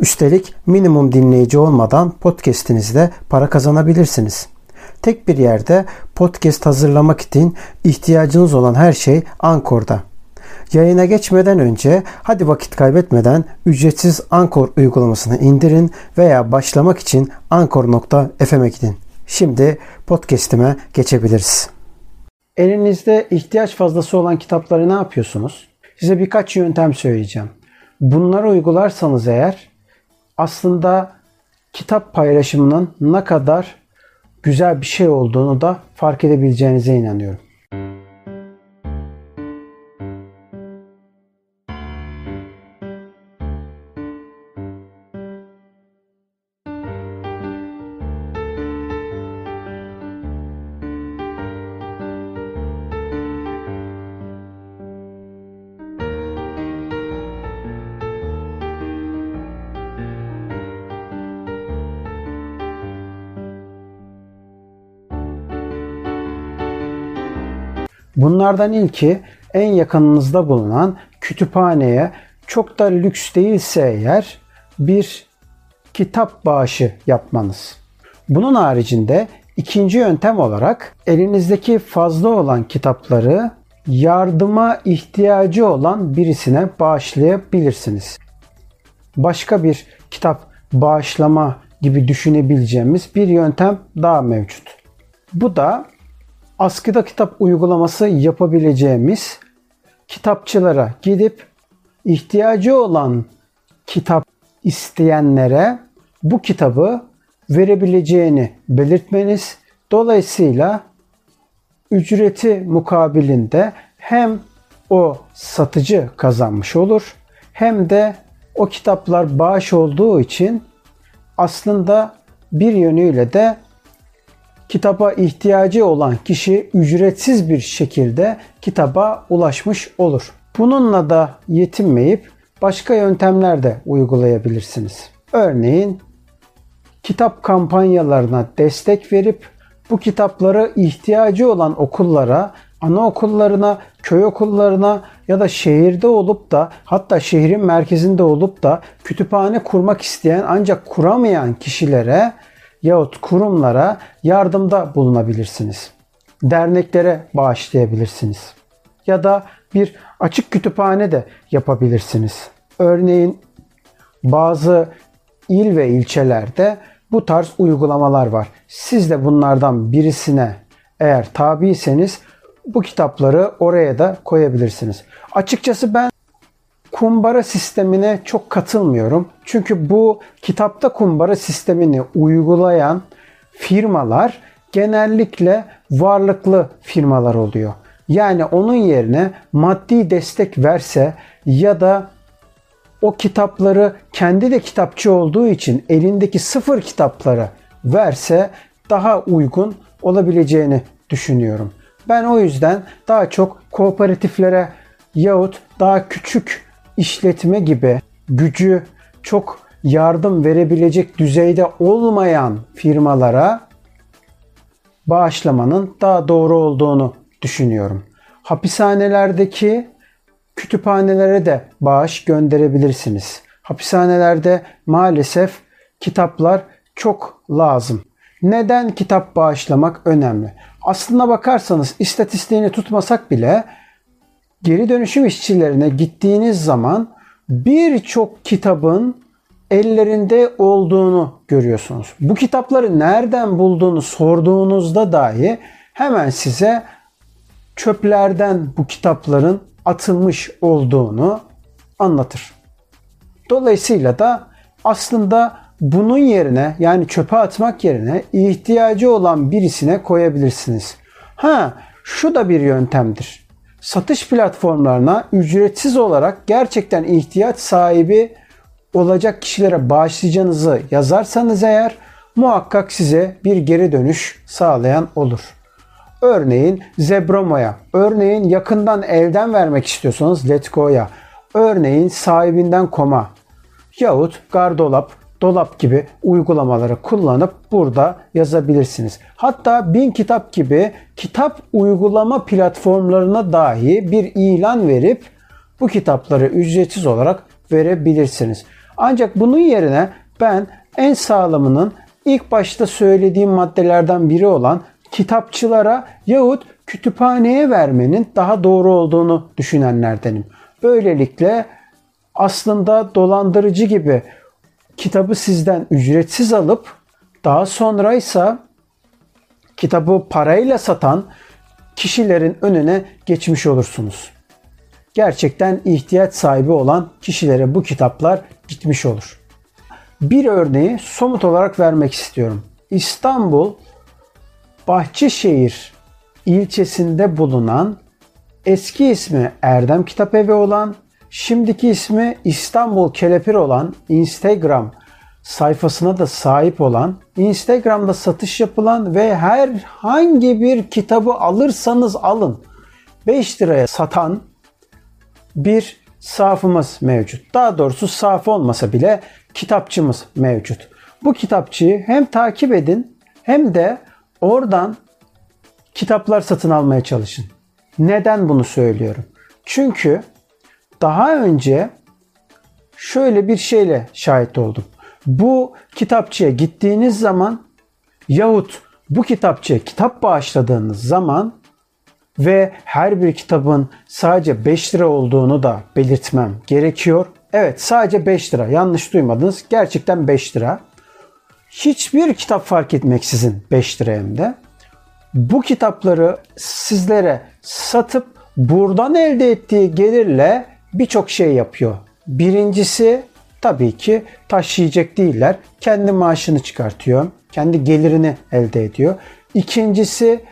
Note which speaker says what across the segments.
Speaker 1: Üstelik minimum dinleyici olmadan podcast'inizde para kazanabilirsiniz. Tek bir yerde podcast hazırlamak için ihtiyacınız olan her şey Ankor'da. Yayına geçmeden önce hadi vakit kaybetmeden ücretsiz Ankor uygulamasını indirin veya başlamak için ankor.fm'e gidin. Şimdi podcast'ime geçebiliriz. Elinizde ihtiyaç fazlası olan kitapları ne yapıyorsunuz? Size birkaç yöntem söyleyeceğim. Bunları uygularsanız eğer aslında kitap paylaşımının ne kadar güzel bir şey olduğunu da fark edebileceğinize inanıyorum. Bunlardan ilki en yakınınızda bulunan kütüphaneye çok da lüks değilse eğer bir kitap bağışı yapmanız. Bunun haricinde ikinci yöntem olarak elinizdeki fazla olan kitapları yardıma ihtiyacı olan birisine bağışlayabilirsiniz. Başka bir kitap bağışlama gibi düşünebileceğimiz bir yöntem daha mevcut. Bu da askıda kitap uygulaması yapabileceğimiz kitapçılara gidip ihtiyacı olan kitap isteyenlere bu kitabı verebileceğini belirtmeniz. Dolayısıyla ücreti mukabilinde hem o satıcı kazanmış olur hem de o kitaplar bağış olduğu için aslında bir yönüyle de kitaba ihtiyacı olan kişi ücretsiz bir şekilde kitaba ulaşmış olur. Bununla da yetinmeyip başka yöntemler de uygulayabilirsiniz. Örneğin kitap kampanyalarına destek verip bu kitapları ihtiyacı olan okullara, anaokullarına, köy okullarına ya da şehirde olup da hatta şehrin merkezinde olup da kütüphane kurmak isteyen ancak kuramayan kişilere yahut kurumlara yardımda bulunabilirsiniz. Derneklere bağışlayabilirsiniz. Ya da bir açık kütüphane de yapabilirsiniz. Örneğin bazı il ve ilçelerde bu tarz uygulamalar var. Siz de bunlardan birisine eğer tabiyseniz bu kitapları oraya da koyabilirsiniz. Açıkçası ben kumbara sistemine çok katılmıyorum. Çünkü bu kitapta kumbara sistemini uygulayan firmalar genellikle varlıklı firmalar oluyor. Yani onun yerine maddi destek verse ya da o kitapları kendi de kitapçı olduğu için elindeki sıfır kitapları verse daha uygun olabileceğini düşünüyorum. Ben o yüzden daha çok kooperatiflere yahut daha küçük işletme gibi gücü çok yardım verebilecek düzeyde olmayan firmalara bağışlamanın daha doğru olduğunu düşünüyorum. Hapishanelerdeki kütüphanelere de bağış gönderebilirsiniz. Hapishanelerde maalesef kitaplar çok lazım. Neden kitap bağışlamak önemli? Aslına bakarsanız istatistiğini tutmasak bile geri dönüşüm işçilerine gittiğiniz zaman birçok kitabın ellerinde olduğunu görüyorsunuz. Bu kitapları nereden bulduğunu sorduğunuzda dahi hemen size çöplerden bu kitapların atılmış olduğunu anlatır. Dolayısıyla da aslında bunun yerine yani çöpe atmak yerine ihtiyacı olan birisine koyabilirsiniz. Ha şu da bir yöntemdir satış platformlarına ücretsiz olarak gerçekten ihtiyaç sahibi olacak kişilere bağışlayacağınızı yazarsanız eğer muhakkak size bir geri dönüş sağlayan olur. Örneğin Zebromo'ya, örneğin yakından elden vermek istiyorsanız Letgo'ya, örneğin sahibinden koma yahut Gardolap, dolap gibi uygulamaları kullanıp burada yazabilirsiniz. Hatta Bin Kitap gibi kitap uygulama platformlarına dahi bir ilan verip bu kitapları ücretsiz olarak verebilirsiniz. Ancak bunun yerine ben en sağlamının ilk başta söylediğim maddelerden biri olan kitapçılara yahut kütüphaneye vermenin daha doğru olduğunu düşünenlerdenim. Böylelikle aslında dolandırıcı gibi kitabı sizden ücretsiz alıp daha sonra ise kitabı parayla satan kişilerin önüne geçmiş olursunuz. Gerçekten ihtiyaç sahibi olan kişilere bu kitaplar gitmiş olur. Bir örneği somut olarak vermek istiyorum. İstanbul Bahçeşehir ilçesinde bulunan eski ismi Erdem Kitap Evi olan Şimdiki ismi İstanbul Kelepir olan Instagram sayfasına da sahip olan, Instagram'da satış yapılan ve herhangi bir kitabı alırsanız alın 5 liraya satan bir safımız mevcut. Daha doğrusu saf olmasa bile kitapçımız mevcut. Bu kitapçıyı hem takip edin hem de oradan kitaplar satın almaya çalışın. Neden bunu söylüyorum? Çünkü daha önce şöyle bir şeyle şahit oldum. Bu kitapçıya gittiğiniz zaman yahut bu kitapçıya kitap bağışladığınız zaman ve her bir kitabın sadece 5 lira olduğunu da belirtmem gerekiyor. Evet sadece 5 lira yanlış duymadınız gerçekten 5 lira. Hiçbir kitap fark etmeksizin 5 lira hem de. Bu kitapları sizlere satıp buradan elde ettiği gelirle birçok şey yapıyor. Birincisi tabii ki taşıyacak değiller. Kendi maaşını çıkartıyor. Kendi gelirini elde ediyor. İkincisi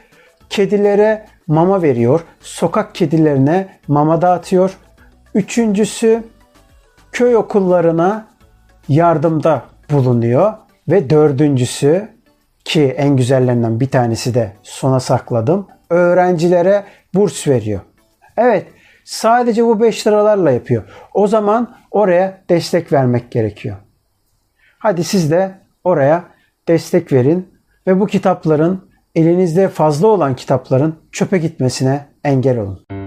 Speaker 1: kedilere mama veriyor. Sokak kedilerine mama dağıtıyor. Üçüncüsü köy okullarına yardımda bulunuyor. Ve dördüncüsü ki en güzellerinden bir tanesi de sona sakladım. Öğrencilere burs veriyor. Evet Sadece bu 5 liralarla yapıyor. O zaman oraya destek vermek gerekiyor. Hadi siz de oraya destek verin ve bu kitapların elinizde fazla olan kitapların çöpe gitmesine engel olun.